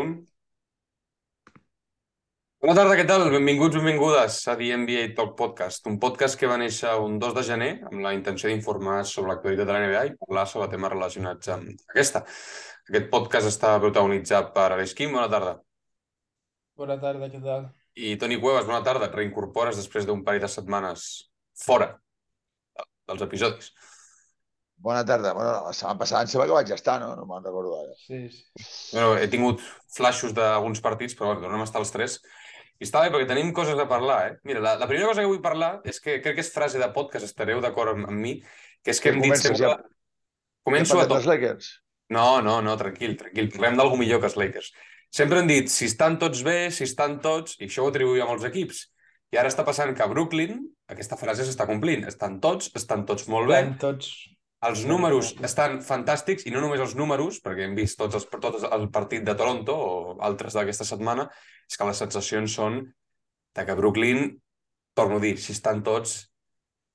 un. Bona tarda, què tal? Benvinguts, benvingudes a The NBA Talk Podcast, un podcast que va néixer un 2 de gener amb la intenció d'informar sobre l'actualitat de la NBA i parlar sobre temes relacionats amb aquesta. Aquest podcast està protagonitzat per Aleix Quim, bona tarda. Bona tarda, què tal? I Toni Cuevas, bona tarda. Et reincorpores després d'un parell de setmanes fora dels episodis. Bona tarda. Bueno, la setmana passada em sembla que vaig estar, no? No me'n recordo ara. Sí, sí. Bueno, he tingut flashes d'alguns partits, però bueno, tornem a estar els tres. I està bé, perquè tenim coses a parlar, eh? Mira, la, la primera cosa que vull parlar és que crec que és frase de podcast, estareu d'acord amb, amb mi, que és que hem dit sempre... ja. Començo a Ja tot. Lakers? No, no, no, tranquil, tranquil. Parlem d'algú millor que els Lakers. Sempre hem dit, si estan tots bé, si estan tots, i això ho atribuïm a molts equips. I ara està passant que a Brooklyn aquesta frase s'està complint. Estan tots, estan tots molt bé, Estan tots... els números estan fantàstics, i no només els números, perquè hem vist tots els, tots el partit de Toronto o altres d'aquesta setmana, és que les sensacions són de que Brooklyn, torno a dir, si estan tots...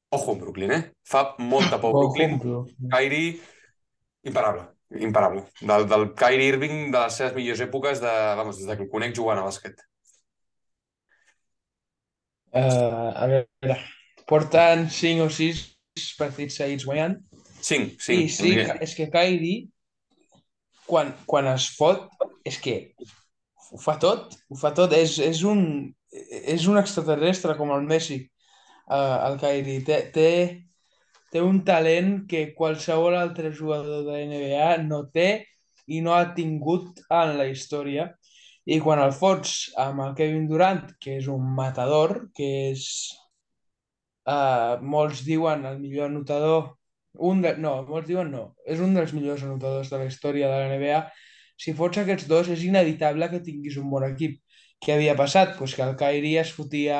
Ojo amb Brooklyn, eh? Fa molta por Brooklyn. Kyrie, imparable, imparable. Del, del Kyrie Irving de les seves millors èpoques, de, vamos, des que el conec jugant a bàsquet. Uh, a veure, porten 5 o 6 partits seguits guanyant. Cinc, I cinc. sí, és que Kyrie, quan, quan es fot, és que ho fa tot, ho fa tot. És, és, un, és un extraterrestre com el Messi, uh, el Kyrie. Té, té, té un talent que qualsevol altre jugador de NBA no té i no ha tingut en la història. I quan el fots amb el Kevin Durant, que és un matador, que és, uh, molts diuen el millor anotador, un de, no, molts diuen no, és un dels millors anotadors de la història de la NBA. Si fots aquests dos, és inevitable que tinguis un bon equip. Què havia passat? Pues que el Kyrie es fotia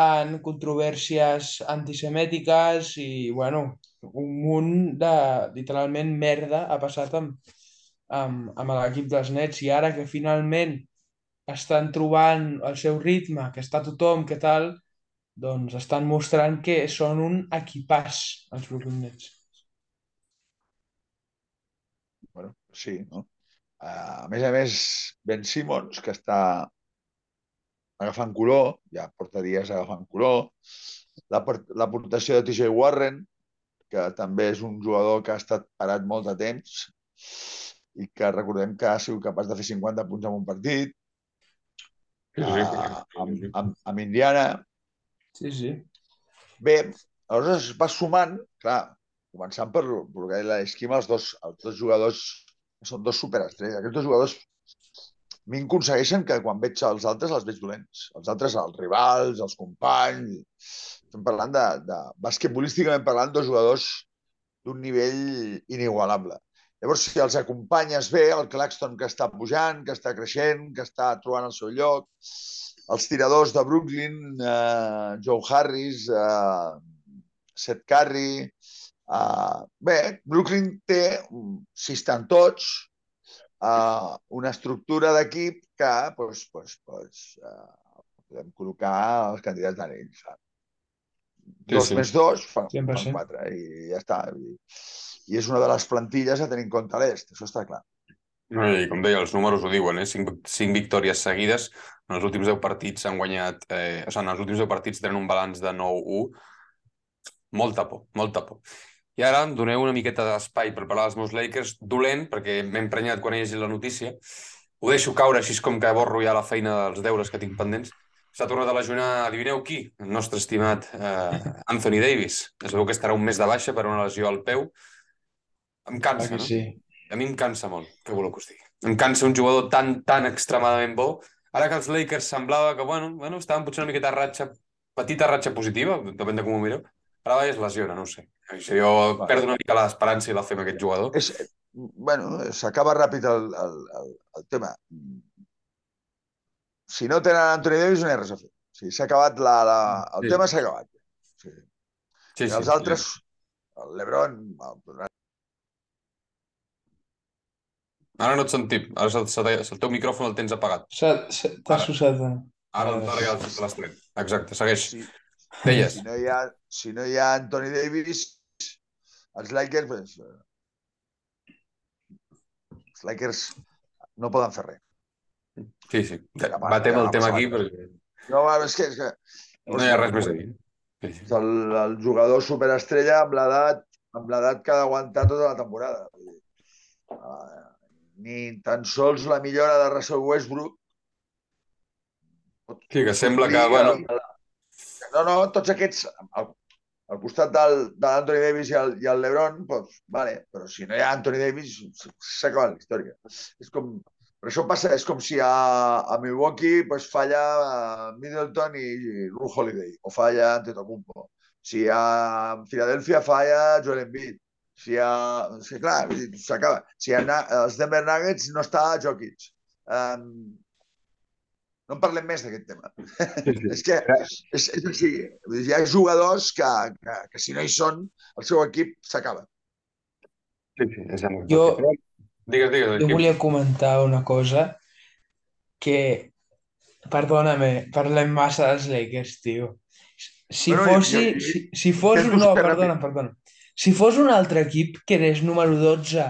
en controvèrsies antisemètiques i, bueno, un munt de, literalment, merda ha passat amb, amb, amb l'equip dels Nets i ara que finalment estan trobant el seu ritme, que està tothom, que tal, doncs estan mostrant que són un equipàs, els Brooklyn Nets. Bueno, sí, no? Uh, a més a més, Ben Simmons, que està agafant color, ja porta dies agafant color, l'aport- l'aportació de TJ Warren, que també és un jugador que ha estat parat molt de temps i que recordem que ha sigut capaç de fer 50 punts en un partit, Sí, sí, uh, amb, amb, amb Indiana, Sí, sí. Bé, aleshores es va sumant, clar, començant per, per esquima, els dos, els dos jugadors són dos superestrelles. Aquests dos jugadors a mi aconsegueixen que quan veig els altres els veig dolents. Els altres, els rivals, els companys... Estem parlant de, de basquetbolísticament parlant, dos jugadors d'un nivell inigualable. Llavors, si els acompanyes bé, el Claxton que està pujant, que està creixent, que està trobant el seu lloc, els tiradors de Brooklyn, eh, Joe Harris, eh, Seth Curry... Eh, bé, Brooklyn té, si estan tots, eh, una estructura d'equip que pues, pues, pues, eh, podem col·locar els candidats d'anell. saps? Dos sí. més dos fan, 100%. fan quatre i ja està. I, I és una de les plantilles a tenir en compte a l'est, això està clar. I com deia, els números ho diuen, eh? Cinc, cinc victòries seguides. En els últims 10 partits han guanyat... Eh, o sigui, en els últims 10 partits tenen un balanç de 9-1. Molta por, molta por. I ara em doneu una miqueta d'espai per parlar dels meus Lakers. Dolent, perquè m'he emprenyat quan he llegit la notícia. Ho deixo caure així com que borro ja la feina dels deures que tinc pendents. S'ha tornat a lesionar, adivineu qui? El nostre estimat eh, Anthony Davis. Es veu que estarà un mes de baixa per una lesió al peu. Em cansa, que no? sí. A mi em cansa molt, què voleu que us digui? Em cansa un jugador tan, tan extremadament bo. Ara que els Lakers semblava que, bueno, bueno estaven potser una miqueta ratxa, petita ratxa positiva, depèn de com ho mireu. Ara es lesiona, no sé. Això jo perdo una mica l'esperança i la fe amb aquest jugador. És, bueno, s'acaba ràpid el, el, el, el tema. Si no tenen Anthony Davis no hi ha res a fer. O sigui, s'ha acabat la, la, el Sí. tema s'ha acabat. Sí. Sí, I els altres, el LeBron, el, Ara no et sentim. Ara se, se, el teu micròfon el tens apagat. T'ha Ara. eh? Ara, ara ja l'has tret. Exacte, segueix. si, Deies. si, no hi ha, si no hi ha Anthony Davis, els Lakers, pues, eh, els Lakers no poden fer res. Sí, sí. Va- Batem el tema aquí perquè No, és que... És que no hi ha res més a dir. Sí, sí. El, el jugador superestrella amb l'edat amb l'edat que ha d'aguantar tota la temporada. Uh, ni tan sols la millora de Russell Westbrook. Sí, que sembla que, bueno, No, no, tots aquests, al costat del, de l'Anthony Davis i el, i el LeBron, doncs, vale, però si no hi ha Anthony Davis, s'acaba la història. És com, per això passa, és com si a, a Milwaukee pues, falla eh, Middleton i, i Holiday, o falla Antetokounmpo. Si a Filadèlfia falla Joel Embiid. Si a... Sí, clar, s'acaba. Si a els Denver Nuggets no està Jokic. Um, no en parlem més d'aquest tema. sí, sí. És que és, és així. Hi ha jugadors que, que, que si no hi són, el seu equip s'acaba. Sí, sí, és. Jo- Digues, digues. Jo volia comentar una cosa que, perdona-me, parlem massa dels Lakers, tio. Si Bueno, fos, jo- jo- si, si fos, no, perdona, perdona. Si fos un altre equip que és número 12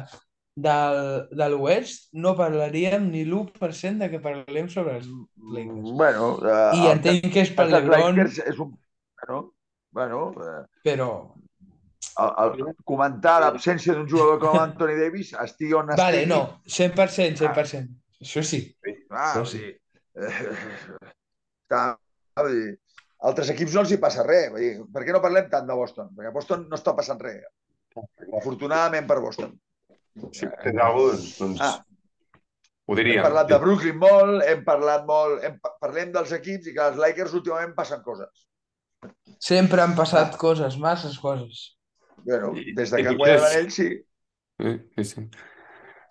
del, de l'Oest, no parlaríem ni l'1% de que parlem sobre els Lakers. Bueno, uh, I entenc que és per l'Ebron, és un... Bueno, bueno eh, però... el, el, comentar l'absència d'un jugador com Anthony Davis estigui on Vale, estigui. no, 100%, 100%. Això sí. Ah, Això sí. eh, dir, altres equips no els hi passa res. Vull dir, per què no parlem tant de Boston? Perquè a Boston no està passant res. Afortunadament per Boston. Si tens alguna cosa, doncs, Ah, ho hem diríem. parlat de Brooklyn molt, hem parlat molt, hem, parlem dels equips i que els Lakers últimament passen coses. Sempre han passat coses, masses coses. Bueno, des de i que han guanyat l'anell, sí. Sí, sí, sí.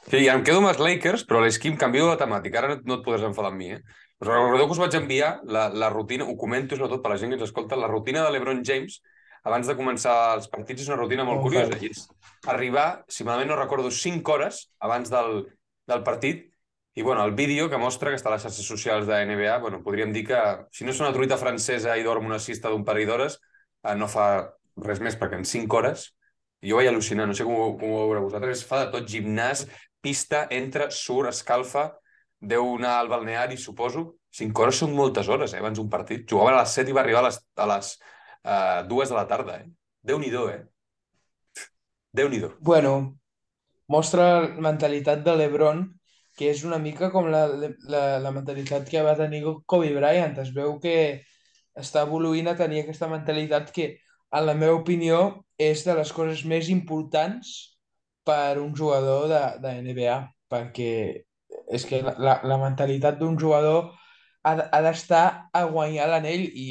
Sí, i em quedo amb els Lakers, però l'Esquim canvio de temàtica. Ara no, no et podràs enfadar amb mi, eh? Però recordeu que us vaig enviar la, la rutina, ho comento sobretot per la gent que ens escolta, la rutina de l'Ebron James abans de començar els partits és una rutina molt curiosa. I és arribar, si malament no recordo, 5 hores abans del, del partit i bueno, el vídeo que mostra que està a les xarxes socials de NBA, bueno, podríem dir que si no és una truita francesa i dorm una cista d'un parell d'hores, eh, no fa res més, perquè en 5 hores jo vaig al·lucinar, no sé com, ho- com ho veureu vosaltres, fa de tot gimnàs, pista, entra, surt, escalfa, deu anar al balneari, suposo. 5 hores són moltes hores, eh, abans d'un partit. Jugaven a les 7 i va arribar a les, a les uh, 2 de la tarda, eh? Déu-n'hi-do, eh? Déu-n'hi-do. Bueno, mostra la mentalitat de l'Ebron, que és una mica com la, la, la mentalitat que va tenir Kobe Bryant. Es veu que està evoluint a tenir aquesta mentalitat que, en la meva opinió, és de les coses més importants per un jugador de, de NBA, perquè és que la, la, mentalitat d'un jugador ha, ha d'estar a guanyar l'anell i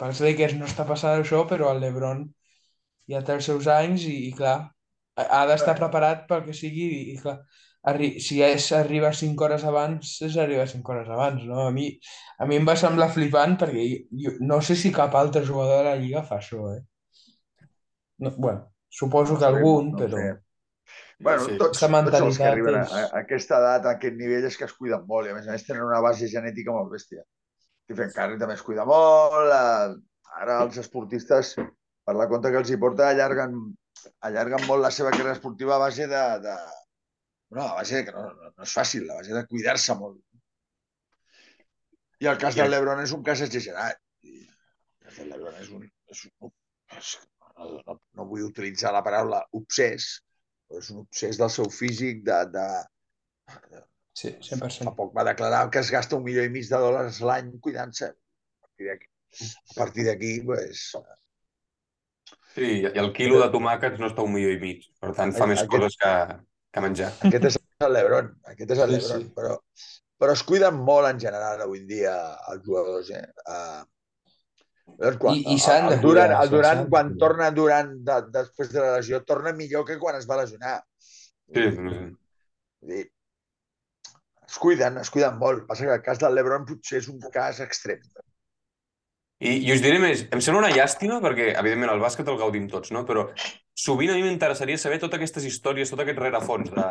pels Lakers no està passant això, però el LeBron ja té els seus anys i, i clar, ha d'estar preparat pel que sigui i, i clar, arri si és arribar 5 hores abans, és arribar 5 hores abans, no? A mi, a mi em va semblar flipant perquè jo, jo no sé si cap altre jugador de la Lliga fa això, eh? No, bueno, suposo que algun, no però... sé. Bueno, Sí. tots, tots els que arriben és- a, a aquesta edat, a aquest nivell, és que es cuiden molt i a més a més tenen una base genètica molt bèstia. Stephen Curry també es cuida molt, eh, ara els esportistes, per la compte que els hi porta, allarguen, allarguen molt la seva carrera esportiva a base de... de no, a base de que no, no, no és fàcil, a base de cuidar-se molt. I el cas del Lebron és un cas exagerat. I el cas del Lebron és un... És un és, no, no, no vull utilitzar la paraula obsès, però és un obsès del seu físic, de, de, Sí, Fa 100%. poc va declarar que es gasta un milió i mig de dòlars l'any cuidant-se. A partir d'aquí, pues, Sí, i el quilo de tomàquets no està un milió i mig. Per tant, fa més Aquest- coses que, que menjar. aquest és el Lebron, aquest és el Sí, Lebron, sí. però, però es cuiden molt en general avui en dia els jugadors, eh? Uh, quan, I- i s'han de el Durant, cuidar, el sí, Durant s'han de quan torna Durant de, després de la lesió, torna millor que quan es va lesionar. Sí, sí. Es cuiden, es cuiden molt. Passa que el cas del Lebron potser és un cas extrem. I, I us diré més, em sembla una llàstima perquè, evidentment, el bàsquet el gaudim tots, no? Però sovint a mi m'interessaria saber totes aquestes històries, tot aquest rerefons de,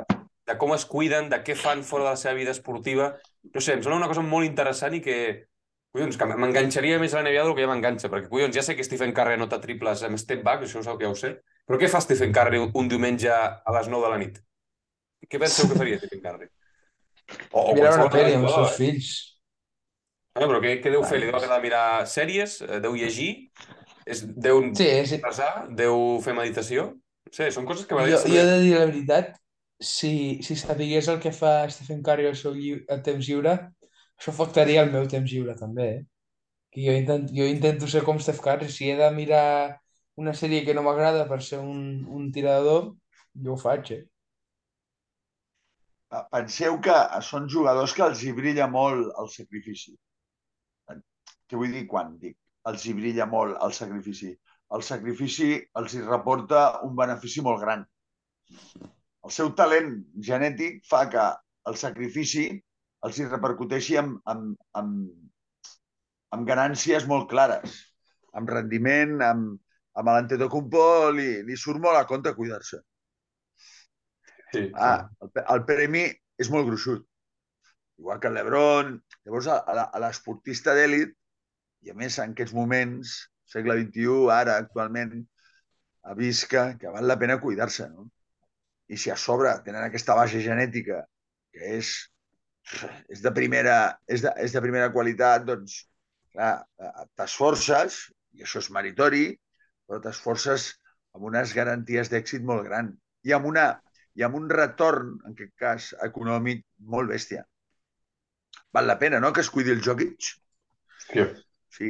de com es cuiden, de què fan fora de la seva vida esportiva. No sé, em sembla una cosa molt interessant i que, collons, que m'enganxaria més a la NBA del que ja m'enganxa, perquè, collons, ja sé que Stephen Curry anota triples amb step back, això ja ho sé, però què fa Stephen Curry un diumenge a les 9 de la nit? Què penseu que faria Stephen Curry? O, o Mirar una pel·li amb els seus eh? fills. Ah, però què, què deu fer? Li deu agradar mirar sèries? Eh, Deu llegir? És, deu Sí, sí. resar? Deu fer meditació? No sé, són coses que m'agradaria jo he saber. de dir la veritat, si, si sabigués el que fa Stephen Curry al seu lliu, a temps lliure, això afectaria el meu temps lliure també, eh? Que jo, intent, jo intento ser com Steph Curry, si he de mirar una sèrie que no m'agrada per ser un, un tirador, jo ho faig, eh? Penseu que són jugadors que els hi brilla molt el sacrifici. Què vull dir quan dic els hi brilla molt el sacrifici? El sacrifici els hi reporta un benefici molt gran. El seu talent genètic fa que el sacrifici els hi repercuteixi amb, amb, amb, amb ganàncies molt clares, amb rendiment, amb, amb l'Antetokounmpo li, li surt molt a compte cuidar-se. Sí, Ah, el, pe- el premi és molt gruixut. Igual que el Lebron. Llavors, a, l'esportista d'èlit, i a més en aquests moments, segle XXI, ara, actualment, a vist que, val la pena cuidar-se, no? I si a sobre tenen aquesta baixa genètica, que és, és, de, primera, és, de, és de primera qualitat, doncs, clar, t'esforces, i això és meritori, però t'esforces amb unes garanties d'èxit molt gran i amb, una, i amb un retorn, en aquest cas, econòmic molt bèstia. Val la pena, no?, que es cuidi el Jokic. sí. Sí.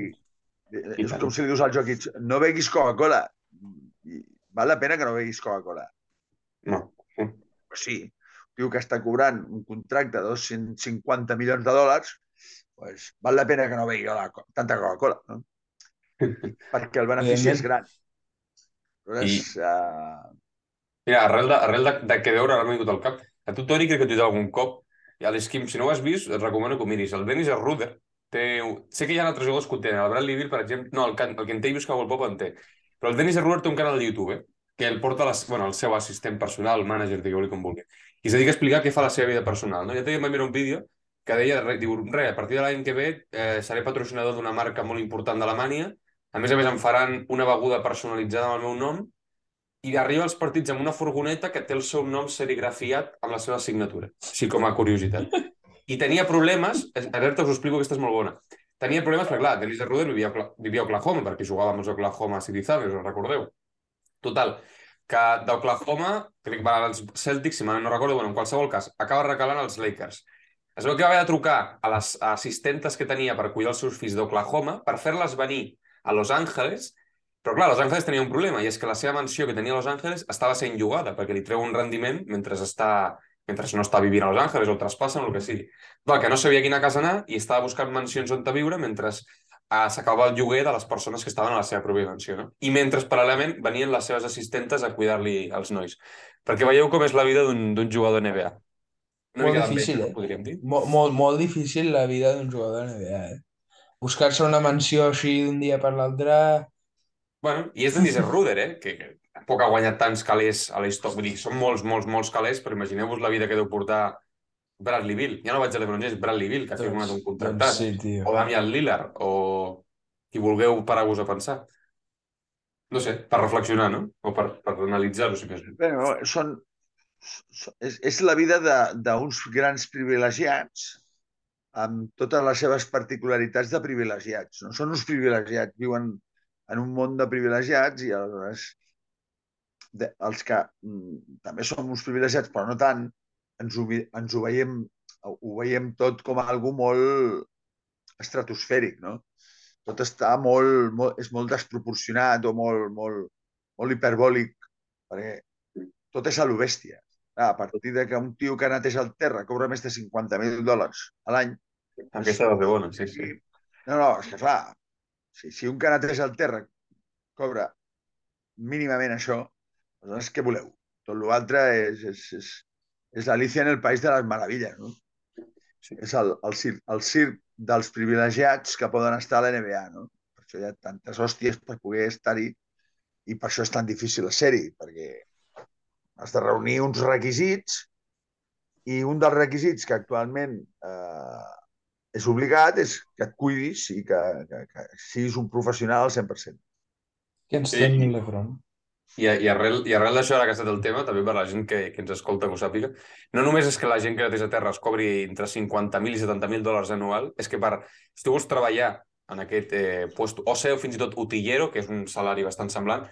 I És tant. com si li dius al Jokic, no beguis Coca-Cola. I Val la pena que no beguis Coca-Cola. No. Pues sí, un tio que està cobrant un contracte de 250 milions de dòlars, pues, val la pena que no begui la, tanta Coca-Cola, no? Perquè el benefici és gran. Aleshores, uh, Mira, arrel de, arrel de, de què veure, ara m'ha vingut al cap. A tu, Toni, crec que t'he dit algun cop. I a l'Esquim, si no ho has vist, et recomano que ho miris. El Dennis Ruder té... Sé que hi ha altres jugadors que ho tenen. El Bradley Beal, per exemple... No, el, Can- el Kentavious Cowell Pop en té. Però el Dennis Ruder té un canal de YouTube, eh? que el porta les, bueno, el seu assistent personal, manager, digueu-li com vulgui. I es dedica a explicar què fa la seva vida personal. No? Dia em vaig mirar un vídeo que deia, diu, re, a partir de l'any que ve eh, seré patrocinador d'una marca molt important d'Alemanya. A més a més, em faran una beguda personalitzada amb el meu nom i arriba als partits amb una furgoneta que té el seu nom serigrafiat amb la seva signatura, així com a curiositat. I tenia problemes, a veure, us explico, aquesta és molt bona. Tenia problemes perquè, clar, Dennis Ruder vivia, vivia a Oklahoma, perquè jugava amb els Oklahoma City Thunder, us recordeu? Total, que d'Oklahoma, crec que van als Celtics, si no recordo, bueno, en qualsevol cas, acaba recalant als Lakers. Es veu que va haver de trucar a les assistentes que tenia per cuidar els seus fills d'Oklahoma per fer-les venir a Los Angeles però clar, Los Angeles tenia un problema, i és que la seva mansió que tenia a Los Angeles estava sent llogada, perquè li treu un rendiment mentre, està, mentre no està vivint a Los Angeles o traspassen o el que sigui. Clar, que no sabia quina casa anar i estava buscant mansions on viure mentre uh, s'acabava el lloguer de les persones que estaven a la seva pròpia mansió. No? I mentre, paral·lelament, venien les seves assistentes a cuidar-li els nois. Perquè veieu com és la vida d'un jugador NBA. Una Molt difícil, d'enveja, eh? podríem dir. Molt, molt, molt difícil la vida d'un jugador NBA, eh? Buscar-se una mansió així d'un dia per l'altre... Bueno, i és Dennis Ruder, eh? Que, que tampoc ha guanyat tants calés a la història. Vull dir, són molts, molts, molts calés, però imagineu-vos la vida que deu portar Bradley Beal. Ja no vaig a LeBron Bradley Beal, que ha firmat un contractat. doncs sí, tio. O Damian Lillard, o qui vulgueu parar-vos a pensar. No sé, per reflexionar, no? O per, per analitzar-ho, si més no. Bé, no, són, és, és la vida de- d'uns grans privilegiats amb totes les seves particularitats de privilegiats. No són uns privilegiats, viuen en un món de privilegiats i aleshores de, els que mm, també som uns privilegiats, però no tant, ens ho, ens ho veiem ho veiem tot com algo molt estratosfèric, no? Tot està molt, molt és molt desproporcionat o molt, molt, molt hiperbòlic, perquè tot és a lo bèstia. Ah, a partir de que un tio que neteja el terra cobra més de 50.000 dòlars a l'any, Aquesta va ser bona, sí, sí. no, no, és que clar, si, si un que neteja el terra cobra mínimament això, aleshores què voleu? Tot l'altre és, és, és, és l'Alicia en el País de les Meravilles, no? Sí. És el, el, circ, el circ dels privilegiats que poden estar a l'NBA, no? Per això hi ha tantes hòsties per poder estar-hi i per això és tan difícil la sèrie, perquè has de reunir uns requisits i un dels requisits que actualment eh, és obligat és que et cuidis i que, que, que siguis un professional al 100%. Que ens Sí. ten l'Ebron. I, i arrel, i arrel d'això, ara que ha estat el tema, també per la gent que, que ens escolta que ho sàpiga, no només és que la gent que neteja terra es cobri entre 50.000 i 70.000 dòlars anual, és que per, si tu vols treballar en aquest eh, lloc, o ser fins i tot utillero, que és un salari bastant semblant,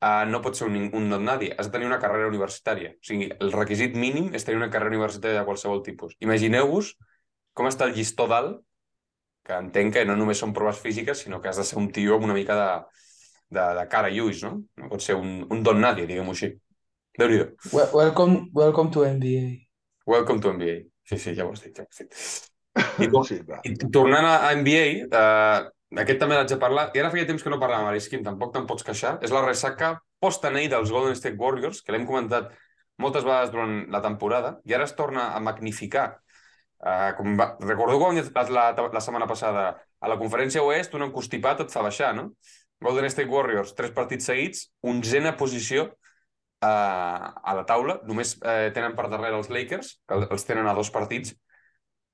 eh, no pot ser un, un don nadie, has de tenir una carrera universitària. O sigui, el requisit mínim és tenir una carrera universitària de qualsevol tipus. Imagineu-vos com està el llistó dalt, que entenc que no només són proves físiques, sinó que has de ser un tio amb una mica de, de, de cara i ulls, no? No pot ser un, un don nadie, diguem-ho així. déu nhi well, welcome, welcome to NBA. Welcome to NBA. Sí, sí, ja ho has dit, ja ho has dit. I, to sí, i tornant a, a NBA, eh, aquest també l'haig de parlar, i ara feia temps que no parlàvem, Arisquim, tampoc te'n pots queixar, és la ressaca post-anell dels Golden State Warriors, que l'hem comentat moltes vegades durant la temporada, i ara es torna a magnificar. Uh, com va... Recordo quan la, la, setmana passada a la conferència oest un encostipat et fa baixar, no? Golden State Warriors, tres partits seguits, onzena posició uh, a la taula. Només uh, tenen per darrere els Lakers, que els tenen a dos partits.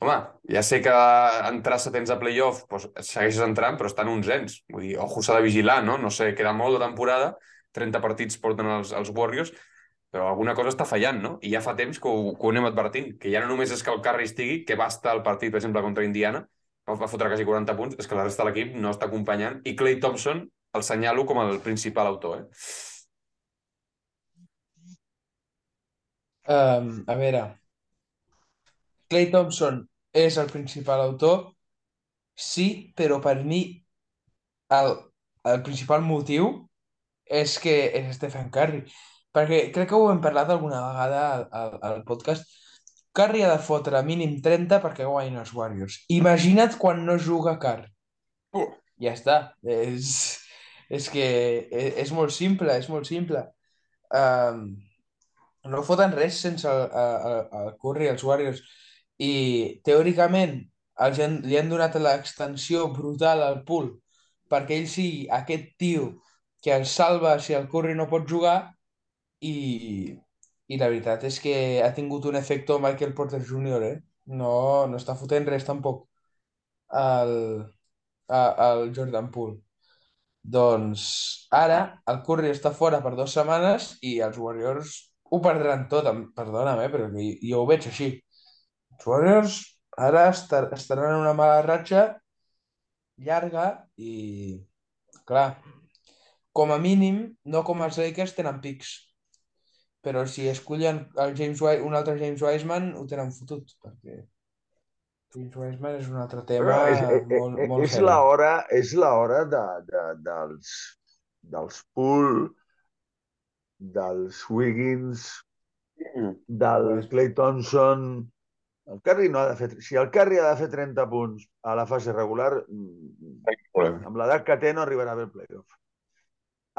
Home, ja sé que entrar setents a playoff doncs, segueixes entrant, però estan onzens. Vull dir, ojo, s'ha de vigilar, no? No sé, queda molt de temporada, 30 partits porten els, els Warriors, però alguna cosa està fallant, no? I ja fa temps que ho, que ho anem advertint, que ja no només és que el Curry estigui, que va estar al partit, per exemple, contra Indiana, va fotre quasi 40 punts, és que la resta de l'equip no està acompanyant, i Clay Thompson el senyalo com el principal autor. Eh? Um, a veure, Clay Thompson és el principal autor, sí, però per mi el, el principal motiu és que és Stephen Curry. Perquè crec que ho hem parlat alguna vegada al, al, podcast. Curry ha de fotre mínim 30 perquè guanyin els Warriors. Imagina't quan no juga Curry. Uh. Ja està. És, és que és, és molt simple, és molt simple. Um, no foten res sense el, el, el Curry, els Warriors. I teòricament els han, li han donat l'extensió brutal al pool perquè ell sigui aquest tio que el salva si el Curry no pot jugar i, i la veritat és que ha tingut un efecte Michael Porter Jr., eh? No, no està fotent res tampoc el, el Jordan Poole. Doncs ara el Curry està fora per dues setmanes i els Warriors ho perdran tot, perdona'm, eh, però jo ho veig així. Els Warriors ara estar, estaran en una mala ratxa llarga i, clar, com a mínim, no com els Lakers tenen pics. Però si escullen el James White, un altre James Wiseman, ho tenen fotut, perquè James Wiseman és un altre tema Però és, eh, eh, molt, molt és l'hora és l'hora de, de, dels, dels Pool, dels Wiggins, mm. del Clay Thompson... El Curry no ha de fer... Si el Curry ha de fer 30 punts a la fase regular, mm, amb l'edat que té no arribarà a el playoff.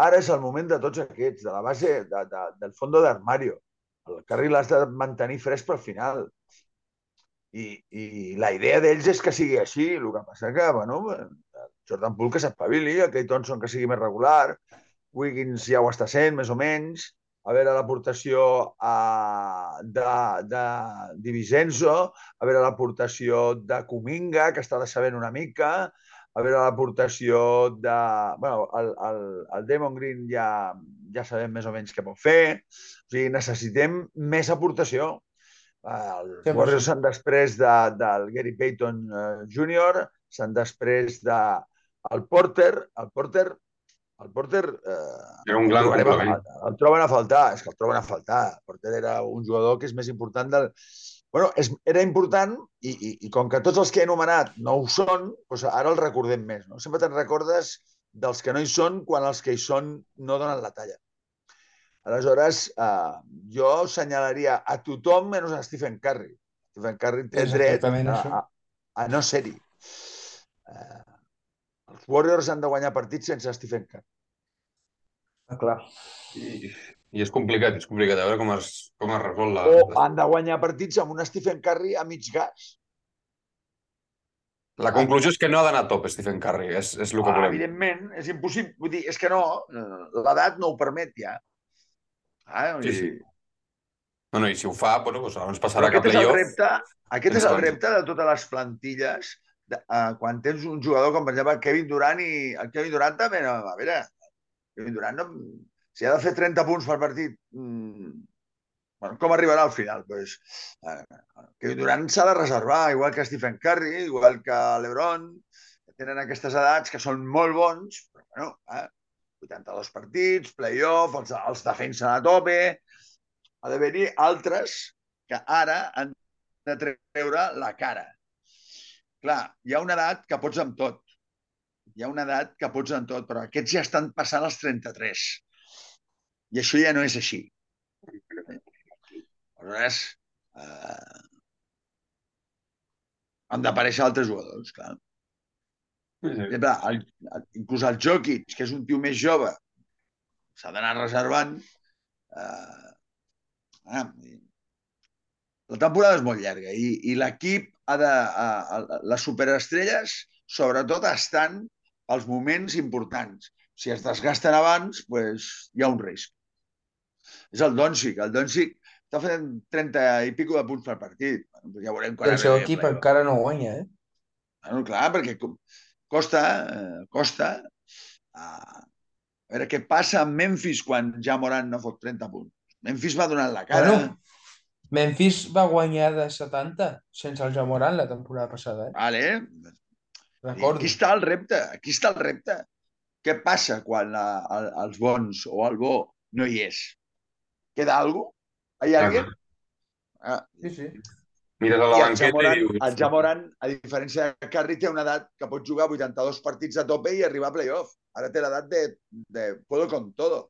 Ara és el moment de tots aquests, de la base de, de, del fondo d'armario. El Curry l'has de mantenir fresc pel final. I, i la idea d'ells és que sigui així. El que passa que, bueno, Jordan Poole que s'espavili, el Clay Thompson que sigui més regular, Wiggins ja ho està sent, més o menys, a veure l'aportació de, de Divisenzo, a veure l'aportació de Kuminga, que està de sabent una mica, a veure l'aportació de... bueno, el, el, el Demon Green ja, ja sabem més o menys què pot fer. O sigui, necessitem més aportació. Els sí, Warriors s'han després de, del Gary Payton uh, eh, Jr., s'han després de el Porter, el Porter el Porter eh, era un gran el, el, el troben a faltar, és que el troben a faltar. El Porter era un jugador que és més important del... Bueno, és, era important i, i, i com que tots els que he anomenat no ho són, doncs ara el recordem més. No? Sempre te'n recordes dels que no hi són quan els que hi són no donen la talla. Aleshores, eh, jo senyalaria a tothom menys a Stephen Curry. Stephen Curry té dret a, a, a no ser-hi. Eh, els Warriors han de guanyar partits sense Stephen Curry. Ah, clar. I, I és complicat, és complicat. A veure com es, com es resol la... O han de guanyar partits amb un Stephen Curry a mig gas. La conclusió és que no ha d'anar a top Stephen Curry, és, és el que ah, volem. Evidentment, és impossible. Vull dir, és que no, l'edat no ho permet ja. Ah, sí, sí. No, no, i si ho fa, bueno, doncs ens passarà cap el repte, Aquest és el repte de totes les plantilles de, uh, quan tens un jugador com, per exemple, Kevin Durant i el Kevin Durant també, no, a veure, Kevin Durant no, si ha de fer 30 punts per partit, mmm, bueno, com arribarà al final? Pues, eh, Durant s'ha de reservar, igual que Stephen Curry, igual que l'Ebron, que tenen aquestes edats que són molt bons, però bueno, eh, 82 partits, playoff, els, els defensen a tope, ha d'haver-hi altres que ara han de treure la cara. Clar, hi ha una edat que pots amb tot. Hi ha una edat que pots amb tot, però aquests ja estan passant els 33. I això ja no és així. Aleshores, eh, han d'aparèixer altres jugadors, clar. Sí, sí. Exemple, el, el, inclús el Jokic, que és un tio més jove, s'ha d'anar reservant. Eh, ah, la temporada és molt llarga i, i l'equip ha de... A, a, les superestrelles, sobretot, estan als moments importants. Si es desgasten abans, pues, hi ha un risc. És el Doncic. El Doncic està fent 30 i pico de punts per partit. Bueno, ja veurem quan... El seu equip però... encara no guanya, eh? Bueno, clar, perquè costa, eh, costa. A veure què passa amb Memphis quan ja Morant no fot 30 punts. Memphis va donar la cara. Bueno, Memphis va guanyar de 70 sense el Jamoran la temporada passada. Eh? Vale. Recordo. Aquí està el repte, aquí està el repte. Què passa quan la, el, els bons o el bo no hi és? Queda alguna cosa? Hi ha algú? Ah. Sí, sí. Mires a la banqueta i dius... El Jamoran, a diferència de Curry, té una edat que pot jugar 82 partits a tope i arribar a playoff. Ara té l'edat de, de puedo con todo.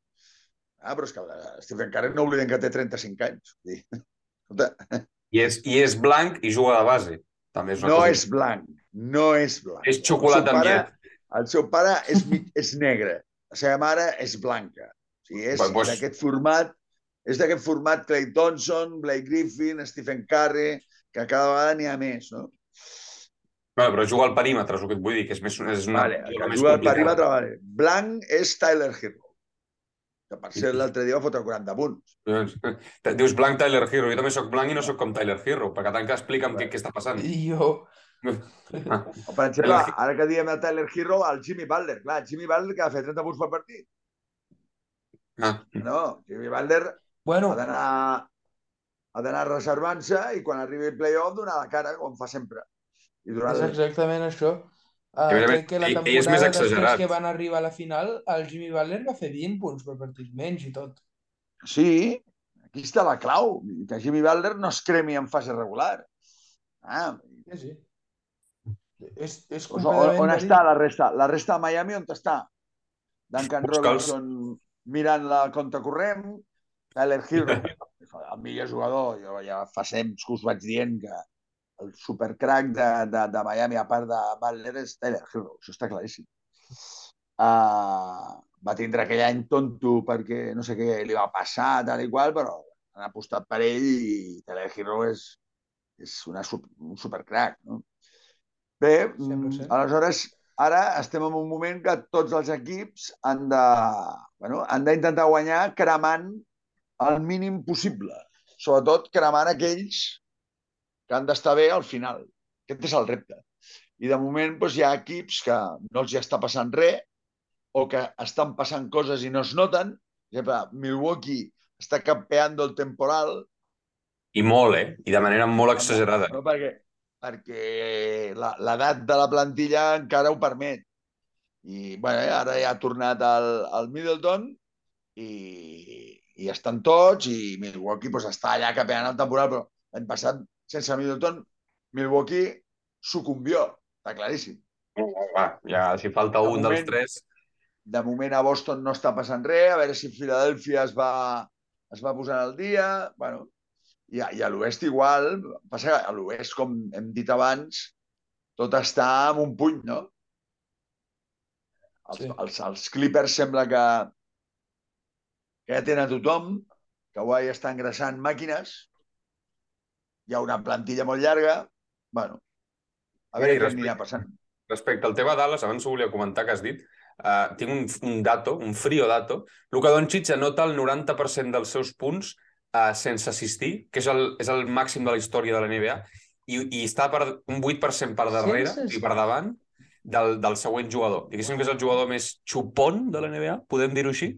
Ah, però és que Stephen Curry no oblidem que té 35 anys. Sí. I és, I és blanc i juga de base. També és una no cosa... és blanc, no és blanc. És xocolata amb llet. El seu pare és, és negre, la seva mare és blanca. O sigui, és pues... d'aquest format, és d'aquest format Clay Thompson, Blake Griffin, Stephen Curry, que cada vegada n'hi ha més, no? Bueno, però juga al perímetre, és el que et vull dir, que és més, és una vale, juga al perímetre, vale. Blanc és Tyler Hero que per ser l'altre dia va fotre 40 punts. Dius blanc Tyler Hero, jo també sóc blanc i no sóc com Tyler Hero, perquè tant que explica'm què, què està passant. I jo... Ah. O per exemple, ara que diem el Tyler Hero, el Jimmy Butler. Clar, Jimmy Butler que ha fet 30 punts per partit. Ah. No, Jimmy Butler bueno. ha d'anar ha d'anar reservant-se i quan arribi el playoff donar la cara, com fa sempre. I durant... És exactament això. Uh, crec que la temporada és més després que van arribar a la final, el Jimmy Butler va fer 20 punts per partit, menys i tot. Sí, aquí està la clau, que Jimmy Butler no es cremi en fase regular. Ah, sí, sí. És, és pues on, on està la resta? La resta de Miami on està? Duncan Robinson mirant la conta corrent, Tyler Hero, el millor jugador, jo ja fa temps que us vaig dient que el supercrack de, de, de Miami, a part de Butler, és Tyler Hero, això està claríssim. Uh, va tindre aquell any tonto perquè no sé què li va passar, tal i qual, però han apostat per ell i Tyler Hero és, és una, un supercrack. No? Bé, sí, aleshores, ara estem en un moment que tots els equips han de, bueno, han d'intentar guanyar cremant el mínim possible. Sobretot cremant aquells que han d'estar bé al final. Aquest és el repte. I de moment doncs, hi ha equips que no els hi està passant res o que estan passant coses i no es noten. Per exemple, Milwaukee està campeant el temporal. I molt, eh? I de manera molt exagerada. No, perquè, perquè l'edat de la plantilla encara ho permet. I bueno, eh, ara ja ha tornat al, al Middleton i, i estan tots i Milwaukee doncs, està allà capeant el temporal, però l'any passat sense Middleton, Milwaukee sucumbió, està claríssim. Va, ja, si falta de un moment, dels tres... De moment a Boston no està passant res, a veure si Filadèlfia es va, es va posar al dia. Bueno, i a, i a l'oest igual, passa que a l'oest, com hem dit abans, tot està en un puny, no? Els, sí. els, els Clippers sembla que, que ja tenen tothom, que Kawhi està engraçant màquines, hi ha una plantilla molt llarga, bueno, a veure què anirà passant. Respecte al tema Dallas, abans ho volia comentar que has dit, uh, tinc un, un dato, un frio dato. Luka Doncic anota el 90% dels seus punts uh, sense assistir, que és el, és el màxim de la història de la NBA, i, i està per, un 8% per darrere sí, sí. i per davant del, del següent jugador. Diguéssim que és el jugador més xupon de la NBA, podem dir-ho així?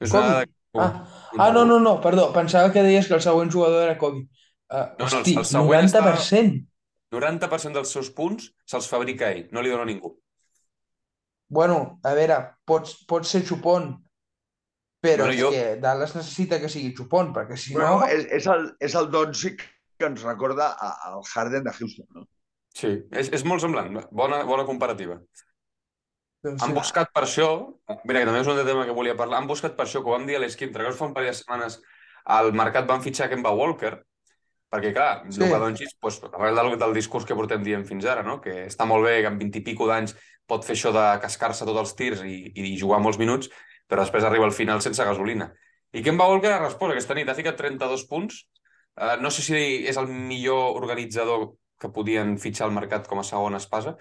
És Kobe. una dada... que- Ah, ah, no, no, no, perdó. Pensava que deies que el següent jugador era Kobe. Uh, no, hosti, el següent 90%. 90% dels seus punts se'ls fabrica ell, no li dona ningú. Bueno, a veure, pots, pots ser xupon, però Bueno, és jo- que Dallas necessita que sigui xupon, perquè si Bueno, no... és, és el, és el Doncic que ens recorda al Harden de Houston, no? Sí, és, és molt semblant. Bona, bona comparativa. Doncs Han buscat per això, mira, que també és un tema que volia parlar, han buscat per això, que ho vam dir a l'esquí, entre fa un parell de setmanes, al mercat van fitxar Kemba Walker, perquè, clar, Sí. Luka Doncic, doncs, arrel del, del discurs que portem dient fins ara, no? que està molt bé, que amb 20 i pico d'anys pot fer això de cascar-se tots els tirs i, i jugar molts minuts, però després arriba al final sense gasolina. I Kemba Walker ha respost aquesta nit, ha ficat 32 punts, uh, no sé si és el millor organitzador que podien fitxar al mercat com a segona espasa,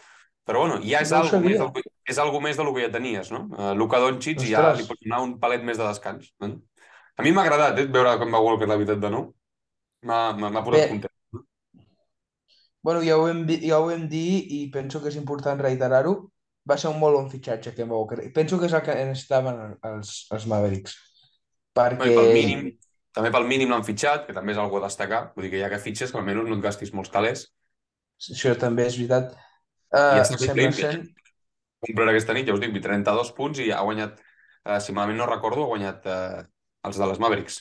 però bueno, ja és, No algo més, del, que- és algo més del que ja tenies, no? Uh, Luka Doncic ja li pots donar un palet més de descans. No? A mi m'ha agradat eh, veure com va Walker la veritat de nou. M'ha posat Bé. content. Bueno, ja ho, di- ja ho vam dir i penso que és important reiterar-ho. Va ser un molt bon fitxatge, Kemba Walker. I penso que és el que necessitaven els, els Mavericks. No, Perquè... I pel mínim, també pel mínim l'han fitxat, que també és algo a destacar. Vull dir que ja que fitxes, que almenys no et gastis molts calés. Això també és veritat. I Uh, està Play, ser... Comprar aquesta nit, ja us dic, 32 punts i ha guanyat, eh, si malament no recordo, ha guanyat eh, els de les Mavericks.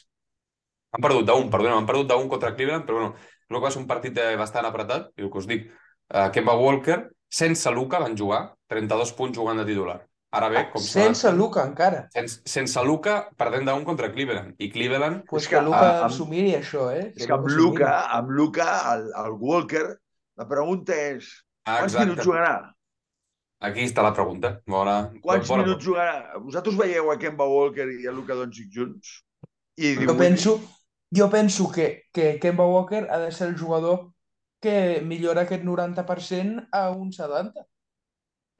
Han perdut d'un, perdona, han perdut d'un contra Cleveland, però bueno, el que va ser un partit bastant apretat, i el que us dic, eh, Kemba Walker, sense Luka van jugar, 32 punts jugant de titular. Ara bé, com s'ha- Sense Luka, encara. Sense, sense Luka, perdent d'un contra Cleveland. I Cleveland, Pues És que, que Luka amb- s'ho miri, això, eh? És que amb s'ho miri. Luca, amb Luca, el, el Walker, la pregunta és ah, quants exacte, minuts jugarà? aquí està la pregunta. Bona, Quants bona minuts jugarà? Vosaltres veieu a Kemba Walker i a Luka Doncic junts? I Jo penso, jo penso que, que Kemba Walker ha de ser el jugador que millora aquest 90% a un 70%.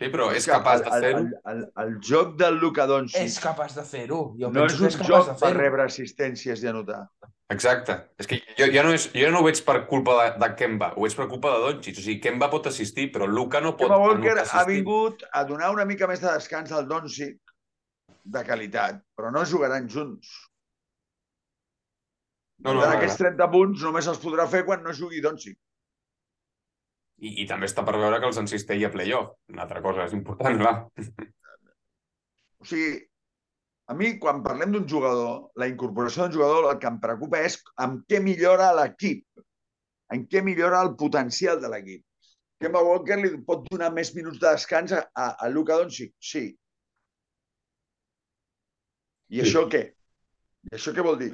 Sí, però és capaç de fer-ho. El, el, el, joc del Luka Doncic És capaç de fer-ho. Jo no penso és que un és joc de per rebre assistències i anotar. Exacte. És que jo, ja, no és, jo no ho veig per culpa de, de Kemba, ho veig per culpa de Doncic. O sigui, Kemba pot assistir, però Luka no pot Kemba Walker no ha vingut a donar una mica més de descans al Doncic de qualitat, però no jugaran junts. No, no, Per no, aquests 30 punts només els podrà fer quan no jugui Doncic. I, I també està per veure que els encistell a playoff. Una altra cosa és important, clar. O sigui, a mi, quan parlem d'un jugador, la incorporació d'un jugador, el que em preocupa és amb què millora l'equip, en què millora el potencial de l'equip. Kemba Walker li pot donar més minuts de descans a, a, a Luka Doncic? Sí. I Sí. això què? I això què vol dir?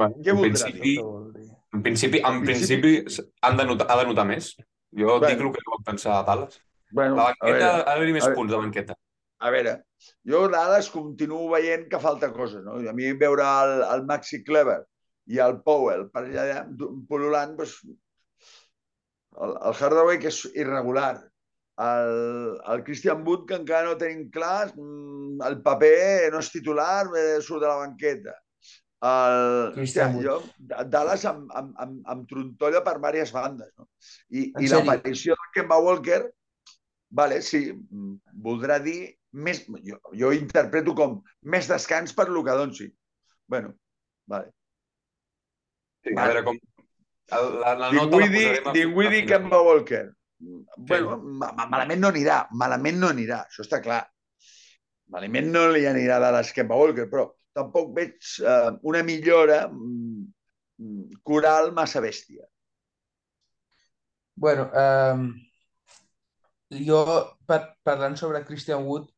Bueno, Què en voldrà? principi, dir? en principi, en En principi han de notar, ha de notar més. Jo Bueno. dic el que vam pensar a Dallas. Bueno, La banqueta ha d'haver-hi més punts de banqueta. a veure, jo a Dallas continuo veient que falta coses. No? A mi veure el, el Maxi Clever i el Powell per allà pol·lulant, doncs, el, el Hardaway, que és irregular, el, el Christian Wood, que encara no tenim clar, mm, el paper no és titular, eh, surt de la banqueta. El, hòstia, jo, Dallas em, em, em, em trontolla per diverses bandes. No? I, En i sèrio? l'aparició de Kemba Walker, vale, sí, voldrà dir més, jo, jo ho interpreto com més descans per Luka Doncic. Bueno, vale. Sí, a Vale. veure com... el- La, la nota la Dinwiddie, posarem a- final. Kemba Walker. Bueno, ma ma- malament no anirà, malament no anirà, això està clar. Malament no li anirà de les Kemba Walker, però tampoc veig eh, una millora mm, mm, coral massa bèstia. Bueno, um, jo, par parlant sobre Christian Wood,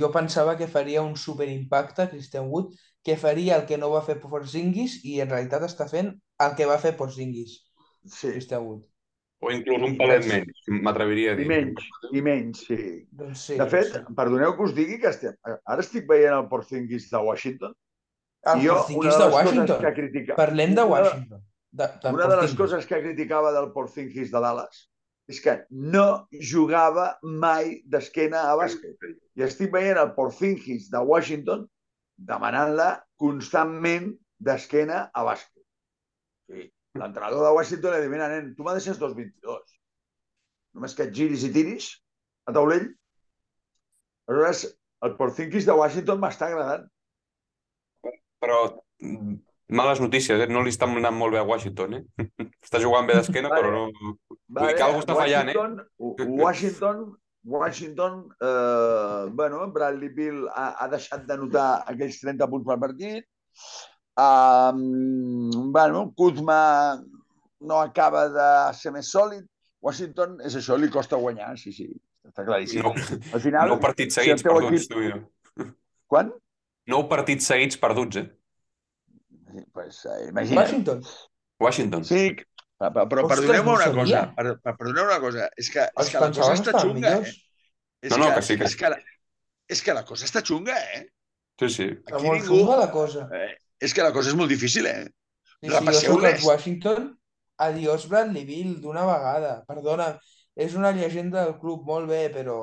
jo pensava que faria un superimpacte, Christian Wood, que faria el que no va fer Porzingis i en realitat està fent el que va fer Porzingis, Sí, Christian Wood. O inclús un palet menys, m'atreviria a i dir. menys, i menys, sí. Doncs sí, De fet, sí. perdoneu que us digui que estem, ara estic veient el Porzingis de Washington El i jo, una Porzingis de de Washington. que critica... Parlem de Washington. De, de Una de les coses que criticava del Porzingis de Dallas és que no jugava mai d'esquena a bàsquet. I estic veient el Porzingis de Washington demanant-la constantment d'esquena a bàsquet. L'entrenador de Washington li diu, mira, nen, tu m'ha deixes 2-22. Només que et giris i tiris a taulell. Aleshores, el Porzingis de Washington m'està agradant. Però mm, males notícies, eh? No li està anant molt bé a Washington, eh? Està jugant bé d'esquena, Vale. però no... Vull dir que algú està fallant, eh? Washington, Washington, Washington eh, bueno, Bradley Bill ha, ha deixat de notar aquells 30 punts per partit. Um, bueno, Kuzma no acaba de ser més sòlid. Washington, és això, li costa guanyar, sí, sí, està claríssim. No, Al final, nou partits si seguits teu perduts, equip- tu i jo. quan? Nou partits seguits perduts, eh? Sí, pues, eh, imagina't. Washington. Washington. Sí, però, però, perdoneu-me no una cosa, per, per, perdoneu una cosa, és que, és que la cosa que està xunga, millors. eh? És No, no, que sí, que- És que, la, és que la cosa està xunga, eh? Sí, sí. Aquí molt ningú- xunga la cosa. eh? És que la cosa és molt difícil, eh? Sí, sí, jo Repasseu soc els l'est. Washington. Adiós Bradley Bill, d'una vegada. Perdona, és una llegenda del club, molt bé, però...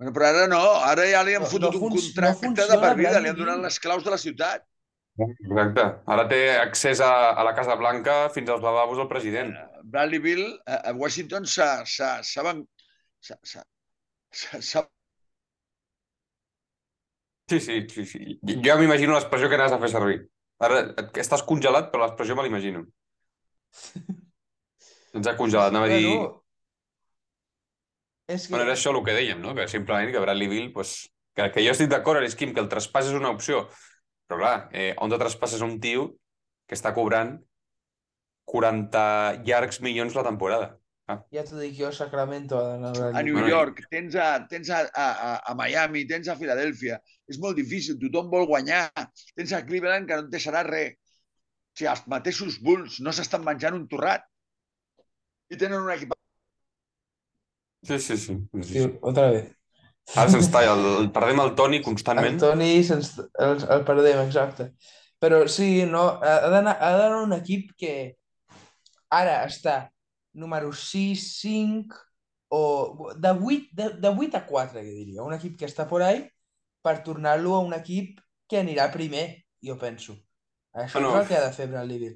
Bueno, però ara no, ara ja li han No- fotut no un func- no contracte de per vida, li han donat les claus de la ciutat. Exacte. Ara té accés a, a la Casa Blanca fins als lavabos del president. Eh, Bradley Bill a, a Washington s'ha s'ha- s'ha van- s'ha- s'ha- s'ha- s'ha Sí, sí, sí, sí. Jo ja m'imagino l'expressió que anaves a fer servir. Ara estàs congelat, però l'expressió me l'imagino. Ens ha congelat, anava a dir... Bueno, és que... Bueno, era això el que dèiem, no? Que simplement que Bradley Bill, pues, que, que jo estic d'acord, Arisquim, que el traspàs és una opció. Però clar, eh, on te traspasses un tio que està cobrant 40 llargs milions la temporada? Ja t'ho dic jo, a Sacramento ha d'anar Bradley a New York, tens a, tens a, a, a- a Miami, tens a Filadèlfia. És molt difícil, tothom vol guanyar. Tens a Cleveland que no et deixarà res. O sigui, els mateixos Bulls no s'estan menjant un torrat. I tenen un equip... Sí, sí, sí. sí, Sí, sí. otra vez. Ara se'ns talla, el, el, perdem el Toni constantment. El Toni se'ns, el, el perdem, exacte. Però sí, no, ha d'anar un equip que ara està número 6, 5 o de 8, de, de 8 a 4, que diria. Un equip que està por ahí per tornar-lo a un equip que anirà primer, jo penso. Això Bueno. és el que ha de fer Bradley.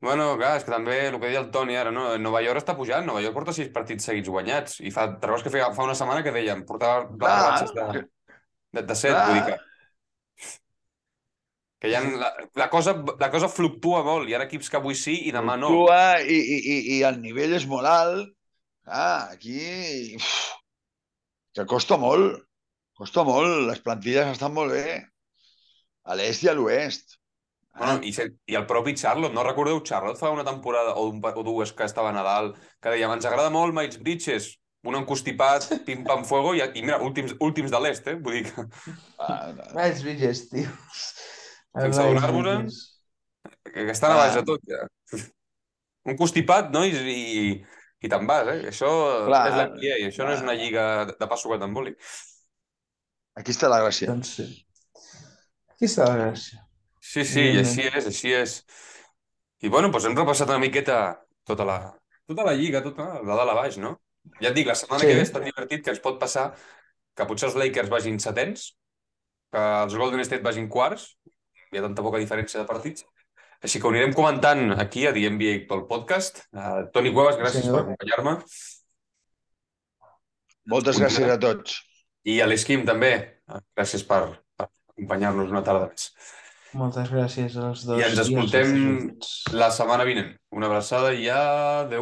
Bueno, clar, és que també el que deia el Toni ara, no? Nova York està pujant, Nova York porta sis partits seguits guanyats i fa, que feia, fa una setmana que dèiem, portava Clar. ratxes de, de, de set, Clar. vull dir que, que ha, la, la, cosa, la cosa fluctua molt, hi ha equips que avui sí i demà no. Fluctua i, i, i, i el nivell és molt alt. Ah, aquí... uf, Que costa molt. Costa molt. Les plantilles estan molt bé. A l'est i a l'oest. Bueno, i, se- I el propi Charlotte, no recordeu Charlotte fa una temporada o, un, o dues que estava a Nadal, que dèiem, ens agrada molt Miles Bridges, un encostipat, pim-pam fuego, i, i mira, últims, últims de l'est, eh? Vull dir que, Ah, Miles Bridges, tio. Sense Miles donar-vos-en. Bridges. que estan a Ah. baix de tot, ja. Un constipat, no? I, i, i te'n vas, eh? Això Clar. és l'NBA, això no és una Clar. lliga de, de passo que t'emboli. Aquí està la gràcia. Doncs sí. Aquí està la gràcia. Sí, sí, i així és, així és. I bueno, doncs hem repassat una miqueta tota la, tota la lliga, tota de dalt a baix, no? Ja et dic, la setmana Sí. que ve és tan divertit que ens pot passar que potser els Lakers vagin setens, que els Golden State vagin quarts, hi ha tanta poca diferència de partits. Així que ho anirem comentant aquí a The NBA pel podcast. Uh, Toni Cuevas, gràcies senyor. per acompanyar-me. Moltes gràcies a tots. I a l'Esquim també. Uh, gràcies per, per acompanyar-nos una tarda més. Moltes gràcies als dos. I ens escoltem la setmana vinent. Una abraçada i adeu.